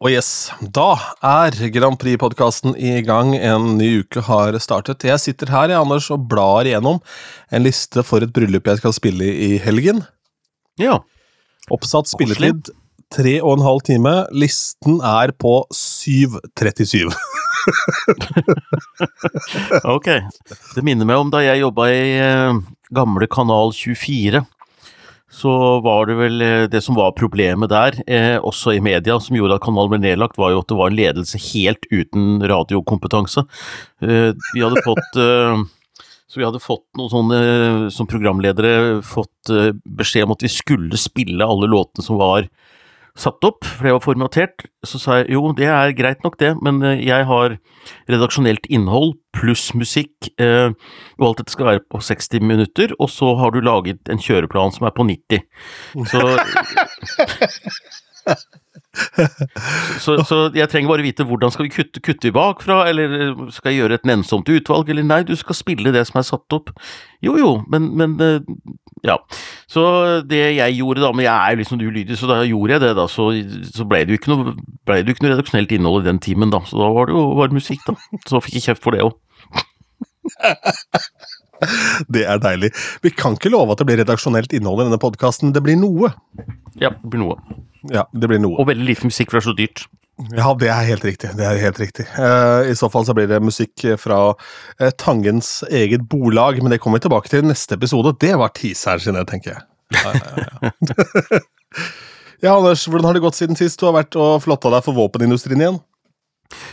Og yes, da er Grand Prix-podkasten i gang. En ny uke har startet. Jeg sitter her, jeg, Anders, og blar igjennom en liste for et bryllup jeg skal spille i helgen. Ja. Oppsatt spilletid tre og en halv time. Listen er på 7.37. ok. Det minner meg om da jeg jobba i eh, gamle Kanal 24 så var det vel eh, det som var problemet der, eh, også i media, som gjorde at kanalen ble nedlagt, var jo at det var en ledelse helt uten radiokompetanse. Eh, vi hadde fått eh, så vi hadde fått noen sånne, som programledere, fått eh, beskjed om at vi skulle spille alle låtene som var satt opp, for det var formatert, så sa jeg jo, det er greit nok det, men eh, jeg har redaksjonelt innhold pluss musikk, eh, og alt dette skal være på 60 minutter, og så har du laget en kjøreplan som er på 90. Så så, så, jeg trenger bare vite hvordan skal vi kutte, kutte bakfra, eller skal jeg gjøre et nennsomt utvalg, eller nei, du skal spille det som er satt opp. Jo jo, men, men eh, ja. Så det jeg gjorde da, men jeg er liksom ulydig, så da gjorde jeg det, da. Så, så ble det jo ikke noe, ble det ikke noe redaksjonelt innhold i den timen, da. Så da var det jo bare musikk, da. Så fikk jeg kjeft for det òg. Det er deilig. Vi kan ikke love at det blir redaksjonelt innhold i denne podkasten. Det blir noe. Ja, det blir noe. Ja, det blir noe. Og veldig lite musikk, for det er så dyrt. Ja, det er helt riktig. Det er helt riktig. Uh, I så fall så blir det musikk fra uh, Tangens eget bolag, men det kommer vi tilbake til i neste episode. Det var teaseren sin, tenker jeg. Ja, ja, ja. ja, Anders, hvordan har det gått siden sist du har vært og flotta deg for våpenindustrien igjen?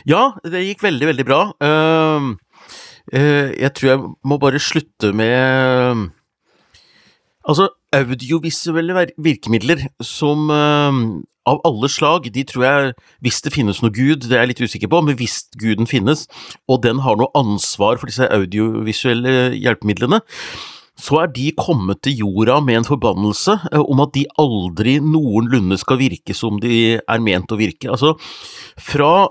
Ja, det gikk veldig, veldig bra. Uh, jeg tror jeg må bare slutte med Altså, audiovisuelle virkemidler som eh, av alle slag, de tror jeg, hvis det finnes noe gud, det er jeg litt usikker på, men hvis guden finnes, og den har noe ansvar for disse audiovisuelle hjelpemidlene, så er de kommet til jorda med en forbannelse eh, om at de aldri noenlunde skal virke som de er ment å virke. Altså, fra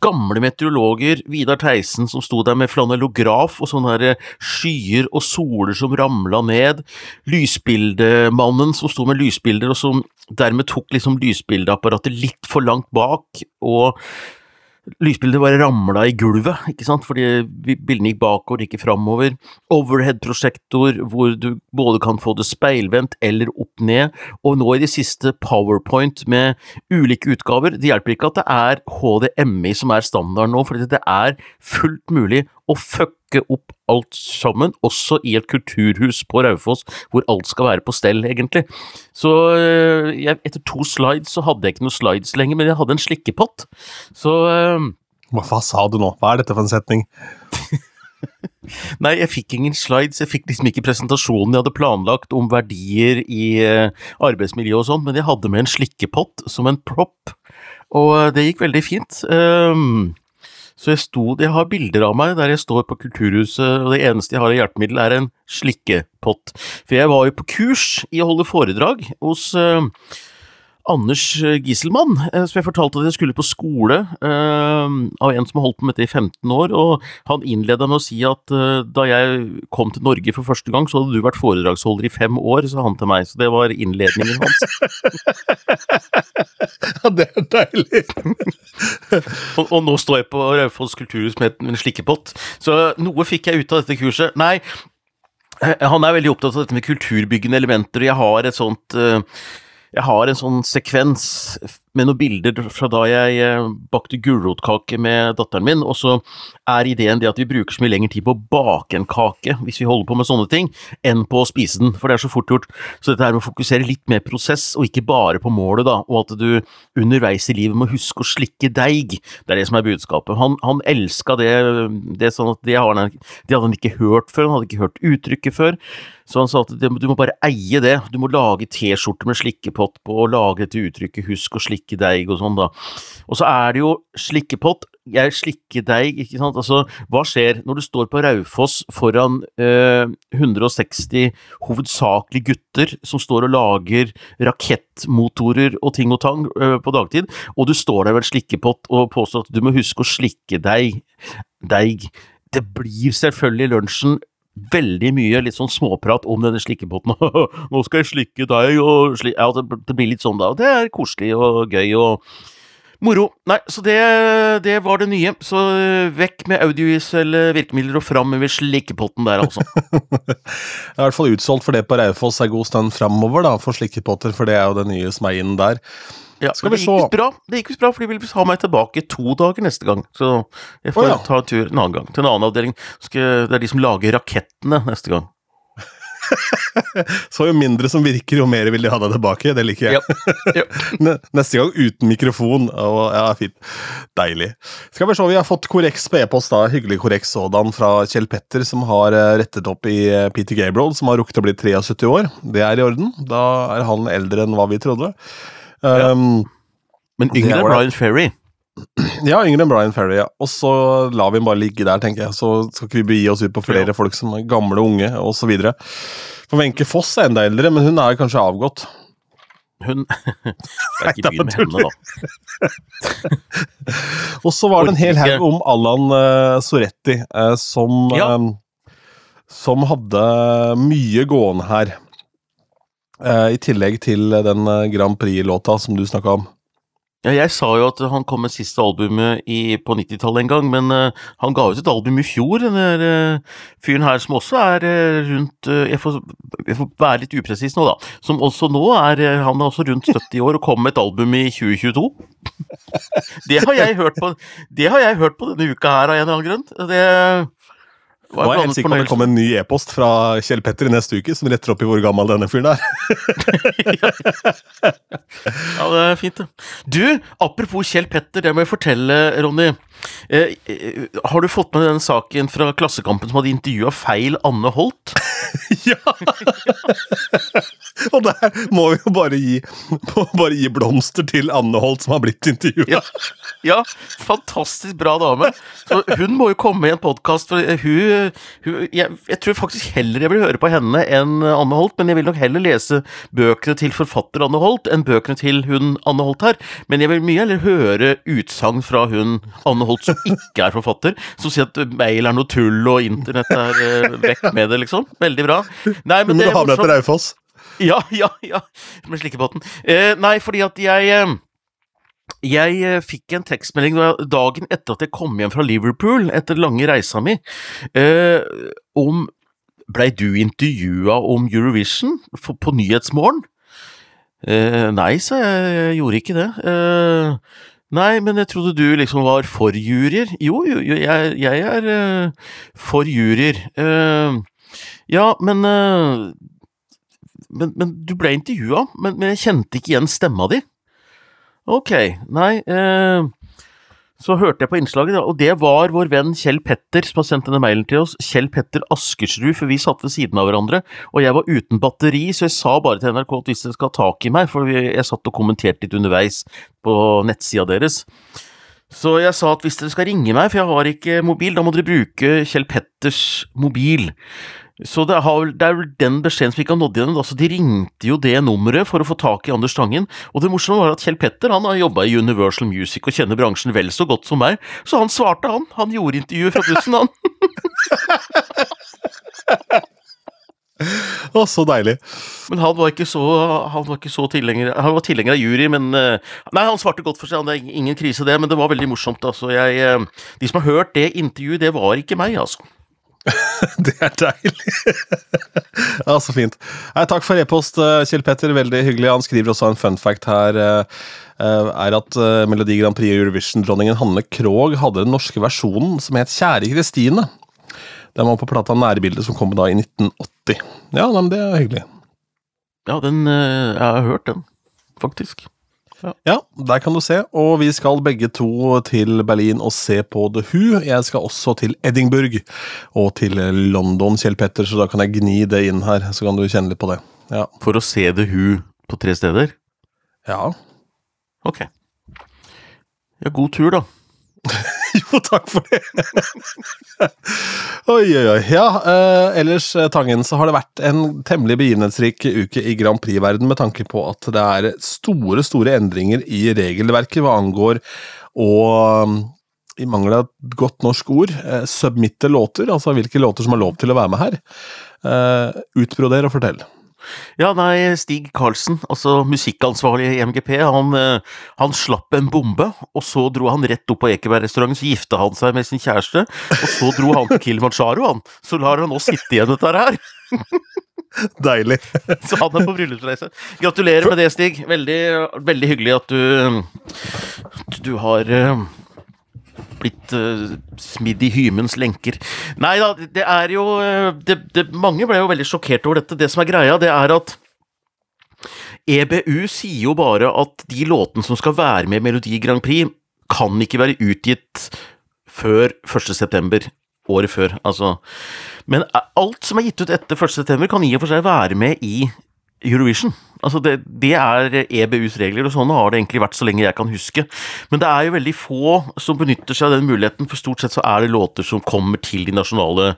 gamle meteorologer, Vidar Theisen som sto der med flanellograf og sånne her skyer og soler som ramla ned, lysbildemannen som sto med lysbilder og som dermed tok liksom lysbildeapparatet litt for langt bak, og Lysbildet bare ramla i gulvet, ikke sant, fordi bildene gikk bakover, ikke framover. Overhead-prosjektor hvor du både kan få det speilvendt eller opp ned, og nå i det siste Powerpoint med ulike utgaver. Det hjelper ikke at det er HDMI som er standarden nå, for det er fullt mulig å fucke opp alt sammen, også i et kulturhus på Raufoss, hvor alt skal være på stell, egentlig. Så eh, jeg, etter to slides så hadde jeg ikke noen slides lenger, men jeg hadde en slikkepott, så hva, Hva sa du nå? Hva er dette for en setning? Nei, jeg fikk ingen slides, jeg fikk liksom ikke presentasjonen jeg hadde planlagt om verdier i uh, arbeidsmiljø og sånn, men jeg hadde med en slikkepott som en prop, og det gikk veldig fint. Um, så jeg sto Jeg har bilder av meg der jeg står på Kulturhuset, og det eneste jeg har av hjelpemiddel, er en slikkepott. For jeg var jo på kurs i å holde foredrag hos uh, Anders Giselmann, eh, som jeg fortalte at jeg skulle på skole uh, av en som har holdt på med dette i 15 år, og han innleda med å si at da jeg kom til Norge for første gang, så hadde du vært foredragsholder i fem år, sa han til meg, så det var innledningen hans. ja, det er deilig! og, og, nå står jeg på Raufoss kulturhus med en slikkepott, så noe fikk jeg ut av dette kurset. Nei, han er veldig opptatt av dette med kulturbyggende elementer, og jeg har et sånt jeg har en sånn sekvens med noen bilder fra da jeg eh, bakte gulrotkake med datteren min, og så er ideen det at vi bruker så mye lengre tid på å bake en kake hvis vi holder på med sånne ting, enn på å spise den, for det er så fort gjort. Så dette her med å fokusere litt mer prosess, og ikke bare på målet, da, og at du underveis i livet må huske å slikke deig. Det er det som er budskapet. Han, han elska det, det, sånn at det, hadde han ikke hørt før, han hadde ikke hørt uttrykket før. Så han sa at du må bare eie det, du må lage T-skjorter med slikkepott på, og lage dette uttrykket 'husk å slikke deig' og sånn, da. Og så er det jo slikkepott, jeg slikker deg, ikke sant, altså hva skjer når du står på Raufoss foran eh, 160 hovedsakelig gutter som står og lager rakettmotorer og ting og tang eh, på dagtid, og du står der med en slikkepott og påstår at du må huske å slikke deg, deig. Det blir selvfølgelig lunsjen veldig mye litt sånn småprat om denne slikkepotten. 'Nå skal jeg slikke deg', og sli ja, det, blir litt sånn da. Og det er koselig og gøy og Moro. Nei, så det, det var det nye. Så eh, vekk med audiovisuelle virkemidler og fram med slikkepotten der, altså. Det er i hvert fall utsolgt for det på Raufoss er god stund framover, da, for slikkepotter, for det er jo det nye som er inn der. Ja, Skal vi se. bra, det gikk visst bra, for de vil ha meg tilbake to dager neste gang. Så jeg får oh, ja. ta en tur en annen gang, til en annen avdeling. Skal, det er de som lager rakettene neste gang. Så jo mindre som virker, jo mer vil de ha deg tilbake. Det liker jeg. Ja. Ja. Neste gang uten mikrofon. Og, ja, fint. Deilig. Skal vi se, vi har fått korreks på e-post, da. Hyggelig korreks sådan fra Kjell Petter, som har eh, rettet opp i eh, Peter Gabriel, som har rukket å bli 73 år. Det er i orden. Da er han eldre enn hva vi trodde. Um, Men yngre enn. Brian Ferry. ja, yngre enn Brian Ferry, ja. Og så lar vi den bare ligge der, tenker jeg. Så skal ikke vi begi oss ut på flere Ja. folk som er gamle, unge, osv. For Wenche Foss er enda eldre, men hun er kanskje avgått. Hun Det er ikke det med henne, da. Og så var det en hel haug om Allan uh, Soretti, uh, som, Ja. um, som hadde mye gående her. Eh, I tillegg til den eh, Grand Prix-låta som du snakka om. Ja, jeg sa jo at han kom med siste albumet i, på 90-tallet en gang, men uh, han ga ut et album i fjor, den der uh, fyren her som også er uh, rundt jeg, får, jeg får være litt upresis nå, da. Som også nå er Han er også rundt 70 år og kom med et album i 2022. Det har jeg hørt på Det har jeg hørt på denne uka her av en eller annen grunn. Det Nå er helt sikker på det kommer en ny e-post fra Kjell Petter i neste uke, som retter opp i hvor gammel denne fyren er. Ja, det er fint, det. Du, apropos Kjell Petter, det må jeg fortelle, Ronny. Eh, eh, har du fått med den saken fra Klassekampen som hadde intervjua feil Anne Holt? ja! Og der må vi jo bare gi, bare gi blomster til Anne Holt, som har blitt intervjua. Ja, ja, fantastisk bra dame. Så hun må jo komme i en podkast, jeg, jeg tror faktisk heller jeg vil høre på henne enn Anne Holt, men jeg vil nok heller lese bøkene til forfatter Anne Holt enn bøkene til hun Anne Holt her. Men jeg vil mye heller høre utsagn fra hun Anne Holt som ikke er forfatter, som sier at mail er noe tull og internett er eh, vekk med det, liksom. Veldig bra. Nei, men må det er morsomt. til Raufoss. Ja, ja, ja. Med slikkebåten. Eh, nei, fordi at jeg eh, Jeg eh, fikk en tekstmelding dagen etter at jeg kom hjem fra Liverpool etter lange reisa mi, eh, om Blei du intervjua om Eurovision for, på Nyhetsmorgen? Eh, nei, sa jeg, jeg gjorde ikke det. Eh, nei, men jeg trodde du liksom var for juryer. Jo, jo, jo jeg, jeg er uh, for juryer. Uh, ja, men uh, men, men du ble intervjua, men, men jeg kjente ikke igjen stemma di. Ok, nei eh, Så hørte jeg på innslaget, og det var vår venn Kjell Petter som har sendt denne mailen til oss. Kjell Petter Askersrud, for vi satt ved siden av hverandre, og jeg var uten batteri, så jeg sa bare til NRK at hvis dere skal ha tak i meg, for jeg satt og kommenterte litt underveis på nettsida deres. Så jeg sa at hvis dere skal ringe meg, for jeg har ikke mobil, da må dere bruke Kjell Petters mobil. Så det, har, det er vel den beskjeden som ikke har nådd gjennom. Altså, de ringte jo det nummeret for å få tak i Anders Tangen. Og det morsomme var at Kjell Petter han har jobba i Universal Music og kjenner bransjen vel så godt som meg, så han svarte, han. Han gjorde intervjuet fra bussen, han. Å, så deilig. Men han var ikke så, han var ikke så tilhenger Han var tilhenger av jury, men eh, Nei, han svarte godt for seg, det er ingen krise det, men det var veldig morsomt. Altså. Jeg, eh, de som har hørt det intervjuet, det var ikke meg, altså. Det er deilig. ja, så fint. Nei, takk for e-post, eh, Kjell Petter. Veldig hyggelig. Han skriver også en fun fact her. eh, eh, er at Melodi Grand Prix Eurovision-dronningen Hanne Krogh hadde den norske versjonen som het Kjære Kristine. Den var på plata Nærbildet, som kom da i 1980. Ja, nei, men det er hyggelig. Ja, den Jeg har hørt den, faktisk. Ja, der kan du se. Og vi skal begge to til Berlin og se på The Who. Jeg skal også til Edinburgh og til London, Kjell Petter, så da kan jeg gni det inn her, så kan du kjenne litt på det. Ja. For å se The Who på tre steder? ja. Ok. Ja, god tur, da. Jo, takk for det. Oi, oi, oi. Ja, uh, ellers, eh, Tangen, så har det vært en temmelig begivenhetsrik uke i Grand Prix-verden med tanke på at det er store, store endringer i regelverket hva angår å um, i mangel av et godt norsk ord, eh, submitte låter, altså hvilke låter som har lov til å være med her. Eh, utbroder og fortell. Ja, nei, Stig Karlsen, altså musikkansvarlig i MGP, han, eh, han slapp en bombe, og så dro han rett opp på Ekeberg-restauranten, så gifta han seg med sin kjæreste, og så dro han til Kilimanjaro, han. Så lar han oss sitte igjen dette her. Deilig. Så han er på bryllupsreise. Gratulerer med det, Stig. Veldig, veldig hyggelig at du Du har eh, blitt uh, smidd i hymens lenker. Nei da, det er jo eh, det, det, Mange ble jo veldig sjokkert over dette. Det som er greia, det er at EBU sier jo bare at de låtene som skal være med i Melodi Grand Prix, kan ikke være utgitt før 1. september året før. Altså. Men alt som er gitt ut etter 1. september, kan i og for seg være med i Eurovision. Altså det, det, er EBUs regler, og sånne har det egentlig vært så lenge jeg kan huske. Men det er jo veldig få som benytter seg av den muligheten, for stort sett så er det låter som kommer til de nasjonale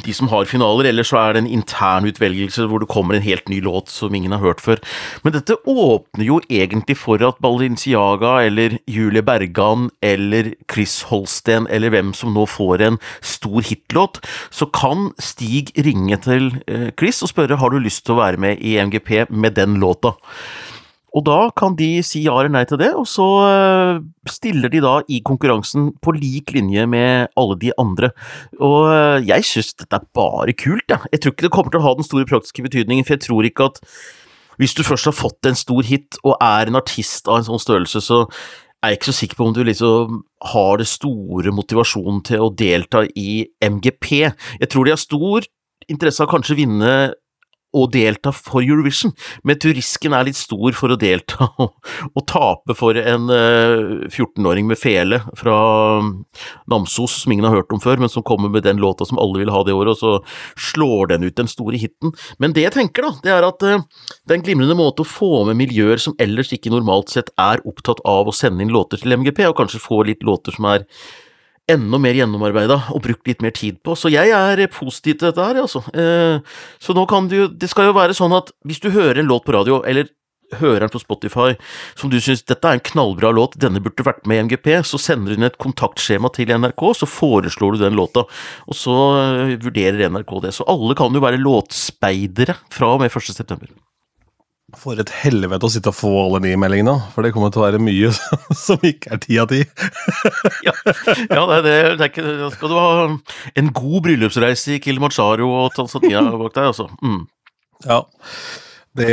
de som har finaler, eller så er det en intern utvelgelse hvor det kommer en helt ny låt som ingen har hørt før. Men dette åpner jo egentlig for at Balenciaga eller Julie Bergan eller Chris Holsten eller hvem som nå får en stor hitlåt, så kan Stig ringe til eh, Chris og spørre har du lyst til å være med i MGP med den låta. Og da kan de si ja eller nei til det, og så eh, stiller de da i konkurransen på lik linje med alle de andre. Og eh, jeg synes dette er bare kult, jeg. Ja. Jeg tror ikke det kommer til å ha den store praktiske betydningen, for jeg tror ikke at hvis du først har fått en stor hit og er en artist av en sånn størrelse, så er jeg ikke så sikker på om du liksom har det store motivasjonen til å delta i MGP. Jeg tror de har stor interesse av kanskje å vinne å delta for Eurovision, men turisken er litt stor for å delta og, tape for en uh, eh, 14-åring med fele fra um, Namsos som ingen har hørt om før, men som kommer med den låta som alle vil ha det året, og så slår den ut den store hiten. Men det jeg tenker, da, det er at uh, det er en glimrende måte å få med miljøer som ellers ikke normalt sett er opptatt av å sende inn låter til MGP, og kanskje få litt låter som er enda mer gjennomarbeida og brukt litt mer tid på. Så jeg er positiv til dette her, altså. Eh, så nå kan du jo Det skal jo være sånn at hvis du hører en låt på radio, eller hører den på Spotify som du syns dette er en knallbra låt, denne burde vært med i MGP, så sender du inn et kontaktskjema til NRK, så foreslår du den låta, og så eh, vurderer NRK det. Så alle kan jo være låtspeidere fra og med 1. september. For et helvete å sitte og få alle de meldingene, for det kommer til å være mye som ikke er ti av ti. ja, ja, det det. det er ikke, da skal du ha en god bryllupsreise i Kilimanjaro og Tanzania bak deg, altså. Mm. Ja, det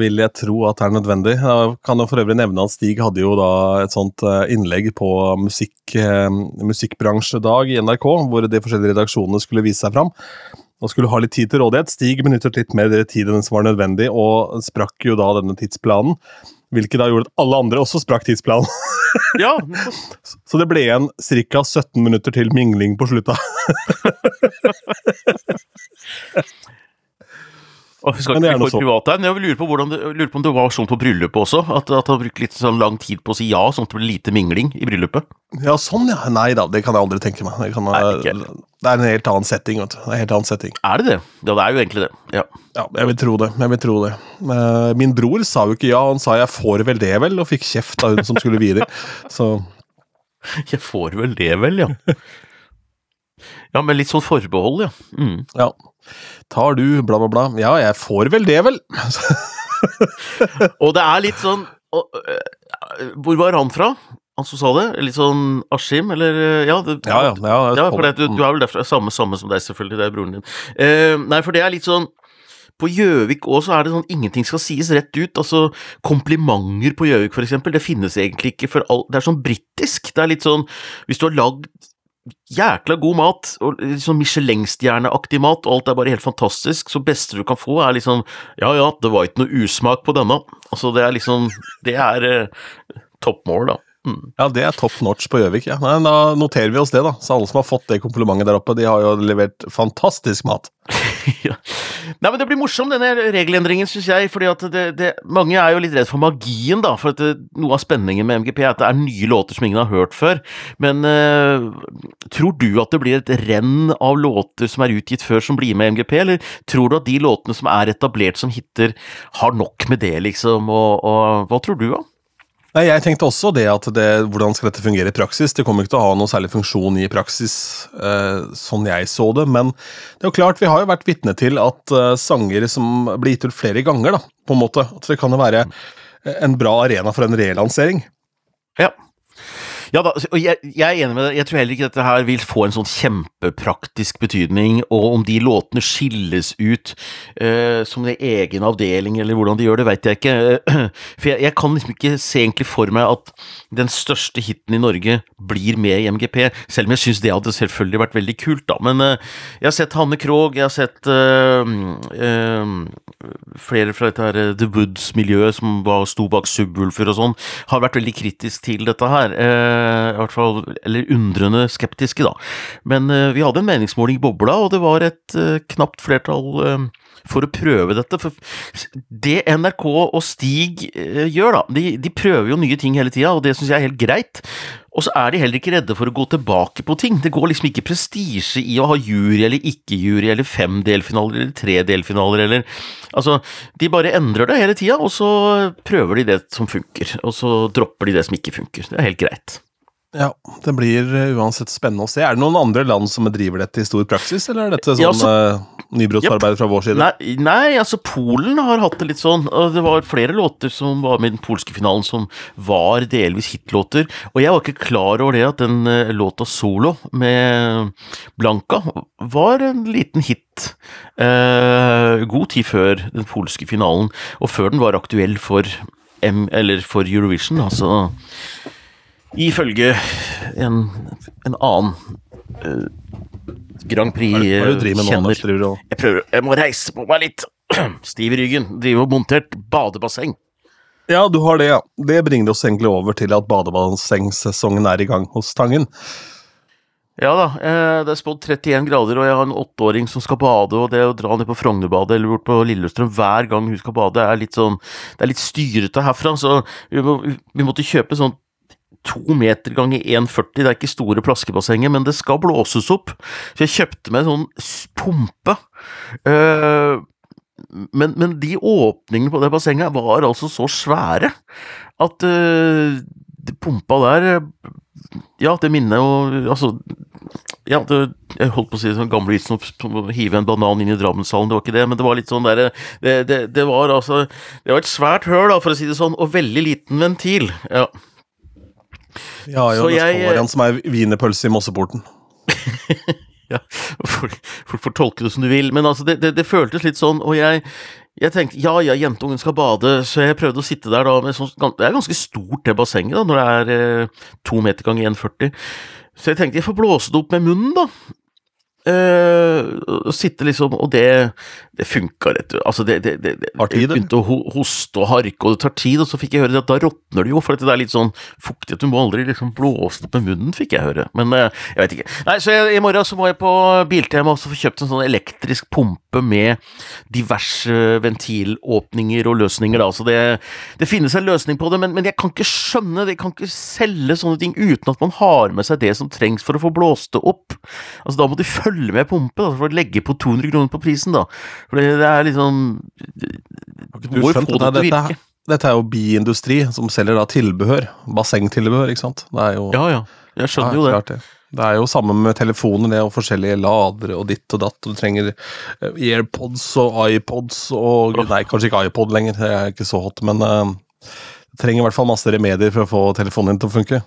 vil jeg tro at er nødvendig. Jeg kan jo for øvrig nevne at Stig hadde jo da et sånt eh, innlegg på musikk, eh, musikkbransjedag i NRK, hvor de forskjellige redaksjonene skulle vise seg fram og skulle ha litt tid til rådighet. Stig benyttet litt mer tid enn som var nødvendig, og sprakk jo da denne tidsplanen. Hvilket da gjorde at alle andre også sprakk tidsplanen. ja. Så det ble igjen ca. 17 minutter til mingling på slutta. Og skal ikke bli for privat her, men jeg lurer på, det, lurer på, om det var sånn på bryllupet også? At, at han brukte litt sånn lang tid på å si ja, sånn at det ble lite mingling i bryllupet? Ja, sånn ja. Nei da, det kan jeg aldri tenke meg. Det, kan, Nei, det er en helt annen setting. vet du. Det Er, en helt annen setting. er det det? Ja, det er jo egentlig det. Ja. ja, jeg vil tro det. Jeg vil tro det. Uh, min bror sa jo ikke ja, han sa 'jeg får vel det vel', og fikk kjeft av hun som skulle vie det. Så Jeg får vel det vel, ja. Ja, med litt sånn forbehold, ja. Mm. Ja. Tar du bla, bla, bla. Ja, jeg får vel det, vel. og det er litt sånn uh, Hvor var han fra? Han som sa det? Litt sånn Askim, eller Ja, det, ja, ja, ja, ja for det, du, du, er vel derfra, samme, samme som deg, selvfølgelig, det er broren din. Uh, nei, for det er litt sånn på Gjøvik òg så er det sånn ingenting skal sies rett ut. Altså, komplimenter på Gjøvik, for eksempel, det finnes egentlig ikke for all Det er sånn britisk. Det er litt sånn Hvis du har lagd jækla god mat, og liksom Michelin-stjerneaktig mat, og alt er bare helt fantastisk, så beste du kan få er liksom Ja ja, det var ikke noe usmak på denne. Altså, det er liksom Det er eh, toppmål, da. Mm. Ja, det er top notch på Gjøvik. Ja. Nei, da noterer vi oss det, da. Så alle som har fått det komplimentet der oppe, de har jo levert fantastisk mat. ja. Nei, men Det blir morsom, denne regelendringen, syns jeg. fordi at det, det, Mange er jo litt redd for magien, da. For det, noe av spenningen med MGP er at det er nye låter som ingen har hørt før. Men uh, tror du at det blir et renn av låter som er utgitt før, som blir med i MGP? Eller tror du at de låtene som er etablert som hiter, har nok med det, liksom? Og, og hva tror du, da? Nei, Jeg tenkte også det at det, hvordan skal dette fungere i praksis? Det kommer ikke til å ha noen særlig funksjon i praksis, eh, sånn jeg så det. Men det er jo klart, vi har jo vært vitne til at eh, sanger som blir gitt ut flere ganger, da, på en måte. At det kan jo være en bra arena for en relansering. Ja. Ja da, og jeg, jeg, er enig med deg. Jeg tror heller ikke dette her vil få en sånn kjempepraktisk betydning, og om de låtene skilles ut uh, som en egen avdeling, eller hvordan de gjør det, veit jeg ikke. For jeg, jeg, kan liksom ikke se egentlig for meg at den største hiten i Norge blir med i MGP, selv om jeg syns det hadde selvfølgelig vært veldig kult, da. Men uh, jeg har sett Hanne Krogh, jeg har sett uh, flere fra dette her The Woods-miljøet som var, sto bak Subwoolfer og sånn, har vært veldig kritisk til dette her. Uh, i hvert fall, eller undrende skeptiske, da. Men uh, vi hadde en meningsmåling i bobla, og det var et uh, knapt flertall for å prøve dette. For det NRK og Stig gjør, da, de, de, prøver jo nye ting hele tida, og det syns jeg er helt greit. Og så er de heller ikke redde for å gå tilbake på ting. Det går liksom ikke prestisje i å ha jury eller ikke jury, eller fem delfinaler eller tre delfinaler, eller Altså, de bare endrer det hele tida, og så prøver de det som funker, og så dropper de det som ikke funker. Det er helt greit. Ja, det blir eh, uansett spennende å se. Er det noen andre land som driver dette i stor praksis, eller er dette sånn ja, altså, uh, nybrottsarbeid fra vår side? Nei, nei, altså Polen har hatt det litt sånn. og Det var flere låter som var med i den polske finalen som var delvis hitlåter. Og jeg var ikke klar over det at den uh, låta Solo med Blanka var en liten hit. Uh, god tid før den polske finalen, og før den var aktuell for, M, eller for Eurovision. altså Ifølge en, en annen uh, Grand Prix-kjenner. Jeg prøver, jeg må reise på meg litt. Stiv i ryggen. Driver og montert badebasseng. Ja, du har det, ja. Det bringer oss egentlig over til at badebassengsesongen er i gang hos Tangen. Ja da, eh, det er spådd 31 grader, og jeg har en åtteåring som skal bade, og det å dra ned på Frognerbadet eller bort på Lillestrøm hver gang hun skal bade, er litt sånn Det er litt styrete herfra, så vi, må, vi måtte kjøpe sånn to meter ganger 1,40. Det er ikke store plaskebassenger, men det skal blåses opp. Så jeg kjøpte meg en sånn pumpe. Uh, men, men, de åpningene på det bassenget var altså så svære at uh, pumpa der Ja, det minner jo Altså ja, det, jeg holdt på å si sånn gamle vitsen om å hive en banan inn i Drammenshallen, det var ikke det, men det var litt sånn derre det, det, det, var altså Det var et svært høl, da, for å si det sånn, og veldig liten ventil. Ja. Ja, jo, det jeg, står han som er wienerpølse i Mosseporten. ja, folk, får tolke det som du vil, men altså, det, det, det føltes litt sånn, og jeg, jeg tenkte ja ja, jentungen skal bade, så jeg prøvde å sitte der da med sånn Det er ganske stort det bassenget, da, når det er eh, to meter ganger 1,40. Så jeg tenkte jeg får blåse det opp med munnen, da. Uh, sitte liksom, og det det funka rett Altså, det, det, det, det begynte å hoste og harke, og det tar tid, og så fikk jeg høre at da råtner det jo, for det er litt sånn fuktig at du må aldri liksom blåse opp med munnen, fikk jeg høre. Men uh, jeg vet ikke. Nei, så jeg, i morgen så må jeg på Biltema og få kjøpt en sånn elektrisk pumpe med diverse ventilåpninger og løsninger, da. Så det, det finnes en løsning på det, men, men jeg kan ikke skjønne det, jeg kan ikke selge sånne ting uten at man har med seg det som trengs for å få blåst det opp. Altså, da må de følge følge med pumpe, da, for å legge på 200 kroner på prisen, da. For det, er liksom Du må jo få det til å virke. Dette er jo biindustri som selger da tilbehør. Bassengtilbehør, ikke sant. Det er jo Ja, ja. Jeg skjønner jo det. det. Det er jo samme med telefoner det, og forskjellige ladere og ditt og datt. Og du trenger eh, AirPods og iPods og Nei, kanskje ikke iPod lenger, det er ikke så hot, men uh, du trenger i hvert fall masse remedier for å få telefonen din til å funke.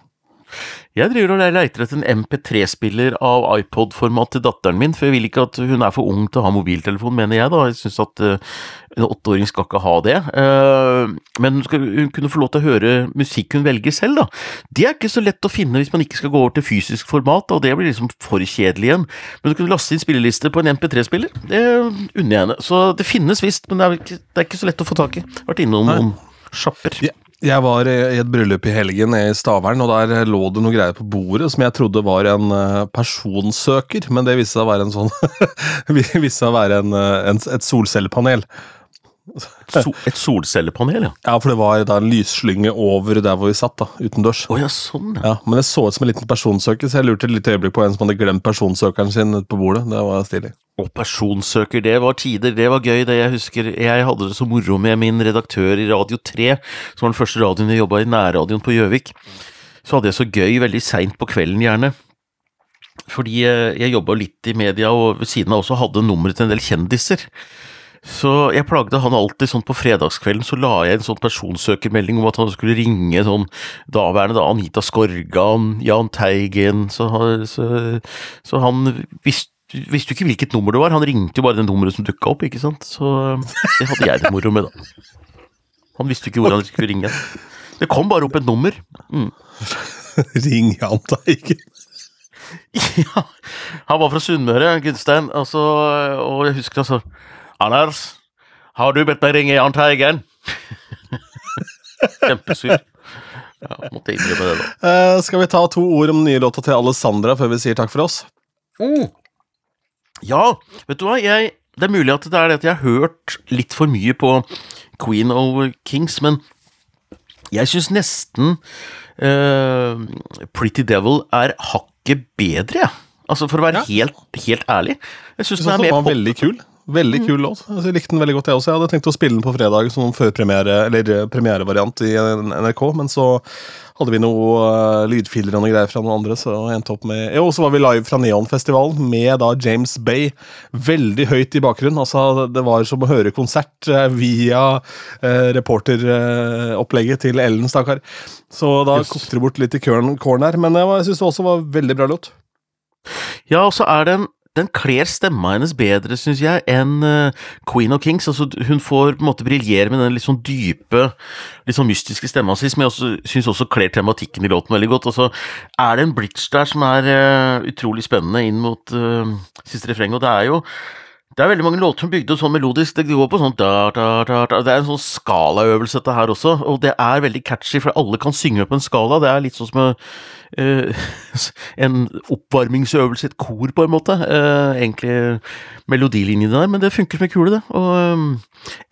Jeg driver og leiter etter en MP3-spiller av iPod-format til datteren min, for jeg vil ikke at hun er for ung til å ha mobiltelefon, mener jeg da. Jeg syns at uh, en åtteåring skal ikke ha det. Uh, men hun skal kunne få lov til å høre musikk hun velger selv, da. Det er ikke så lett å finne hvis man ikke skal gå over til fysisk format, og det blir liksom for kjedelig igjen. Men du kunne laste inn spillelister på en MP3-spiller. Det unner jeg henne. Så det finnes visst, men det er, ikke, det er, ikke, så lett å få tak i. Vært innom noen sjapper. Yeah. Jeg var i et bryllup i helgen i Stavern, og der lå det noe greier på bordet som jeg trodde var en eh, personsøker, men det viste seg å være en sånn viste seg å være en, eh, en, et solcellepanel. So, et solcellepanel, ja. Ja, for det var da en lysslynge over der hvor vi satt, da, utendørs. Oh, ja, sånn, ja. Men det så ut som en liten personsøker, så jeg lurte et lite øyeblikk på en som hadde glemt personsøkeren sin ute på bordet. Det var stilig. Og personsøker, det var tider, det var gøy, det jeg husker. Jeg hadde det så moro med min redaktør i Radio 3, som var den første radioen jeg jobba i, nærradioen på Gjøvik. Så hadde jeg så gøy veldig seint på kvelden, gjerne. Fordi eh, jeg jobba litt i media, og ved siden av også hadde nummeret til en del kjendiser. Så jeg plagde han alltid sånn på fredagskvelden, så la jeg en sånn personsøkermelding om at han skulle ringe sånn daværende da Anita Skorgan, Jahn Teigen, så, så, så han visste visste jo ikke hvilket nummer det var, han ringte jo bare det nummeret som dukka opp, ikke sant. Så det hadde jeg det moro med, da. Han visste jo ikke hvor han skulle ringe. Det kom bare opp et nummer. Mm. Ring Jahn Teigen. Ja, han var fra Sunnmøre, Gunstein, altså, og jeg husker altså Anders, har du bedt meg ringe Jahn Teigen? Kjempesur. Ja, måtte innrømme det, da. Uh, skal vi ta to ord om den nye låta til Alessandra før vi sier takk for oss? Mm. Ja, vet du hva, jeg, det er mulig at det er det at jeg har hørt litt for mye på Queen of Kings, men jeg syns nesten uh, Pretty Devil er hakket bedre, jeg. Altså, for å være Ja. helt, helt ærlig. Jeg syns den er mer pop. veldig kul. Veldig kul låt. Jeg likte den veldig godt, jeg også. Jeg hadde tenkt å spille den på fredag som førpremiere, eller eh, premierevariant i NRK, men så hadde vi noe uh, lydfiler og noe greier fra noen andre, så endte opp med Jo, så var vi live fra Neonfestivalen med da James Bay veldig høyt i bakgrunnen. Altså, det var som å høre konsert eh, via uh, reporteropplegget til Ellen, stakkar. Så da Yes. kokte det bort litt i køren, kåren her, men jeg, jeg syns det også var veldig bra låt. Ja, og så er den den kler stemma hennes bedre, syns jeg, enn eh, Queen of Kings. Altså, hun får på en måte briljere med den litt sånn dype, litt sånn mystiske stemma si, som jeg også syns også kler tematikken i låten veldig godt. Altså, er det en bridge der som er uh, utrolig spennende inn mot uh, siste refreng, og det er jo det er veldig mange låter som bygde sånn melodisk. Det går på sånn da, da, da, da. Det er en sånn skalaøvelse, dette her også. Og det er veldig catchy, for alle kan synge på en skala. Det er litt sånn som uh, en oppvarmingsøvelse i et kor, på en måte. Uh, egentlig melodilinjene der, men det funker som en kule, det. Og um,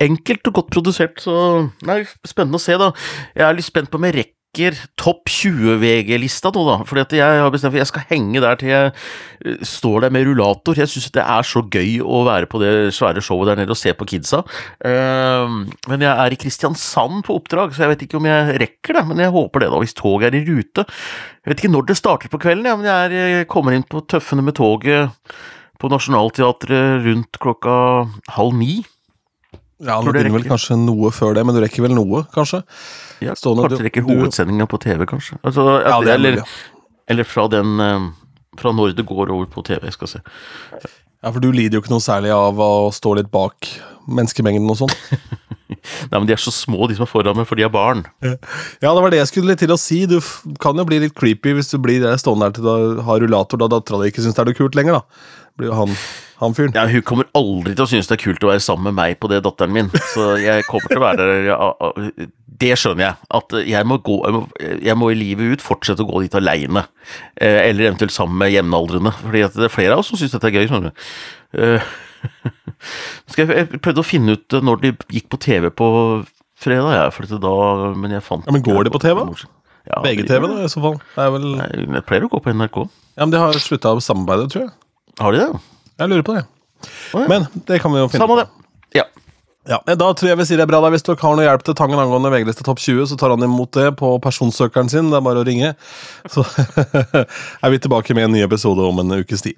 enkelt og godt produsert, så Nei, spennende å se, da. Jeg er litt spent på om jeg rekker topp 20 VG-lista nå, da. Fordi at jeg har bestemt for jeg skal henge der til jeg eh, står der med rullator. Jeg syns det er så gøy å være på det svære showet der nede og se på kidsa. Eh, men jeg er i Kristiansand på oppdrag, så jeg vet ikke om jeg rekker det. Men jeg håper det, da, hvis toget er i rute. Jeg vet ikke når det starter på kvelden, men jeg jeg kommer inn på Tøffene med toget på Nationaltheatret rundt klokka halv ni. Ja, Du begynner vel kanskje noe før det, men du rekker vel noe, kanskje? Ja, Stående- kanskje du- rekker hovedsendinga på TV, kanskje. Altså, Ja, det er eller, eller fra den eh, Fra når det går over på TV, skal jeg se. Ja, for du lider jo ikke noe særlig av å stå litt bak menneskemengden og sånn. Nei, men de er så små, de som er foran meg, for de er barn. Ja, det var det jeg skulle til å si. Du kan jo bli litt creepy hvis du blir stående der til du har rullator da dattera di ikke syns det er noe kult lenger, da. Blir jo han, han fyren. Ja, hun kommer aldri til å synes det er kult å være sammen med meg på det, datteren min. Så jeg kommer til å være der ja, Det skjønner jeg. At jeg må, gå, jeg må, jeg må i livet ut fortsette å gå dit aleine. Eller eventuelt sammen med jevnaldrende. Fordi at det er flere av oss som syns dette er gøy, skjønner du. Eh, Skal jeg, jeg prøvde å finne ut når de gikk på TV på fredag, jeg, for da, men jeg fant Ja, men går de på TV? Ja, VGTV, da, i så fall. Det er vel jeg pleier å gå på NRK. Ja, men de har slutta å samarbeide, tror jeg. Har de det? Jeg lurer på det. Oh, ja. Men det kan vi jo finne Samme det. Ja. Ja, Da tror jeg vi sier det er bra. da Hvis dere har noe hjelp til Tangen angående VG-liste topp 20, så tar han imot det på personsøkeren sin. Det er bare å ringe. Så er vi tilbake med en ny episode om en ukes tid.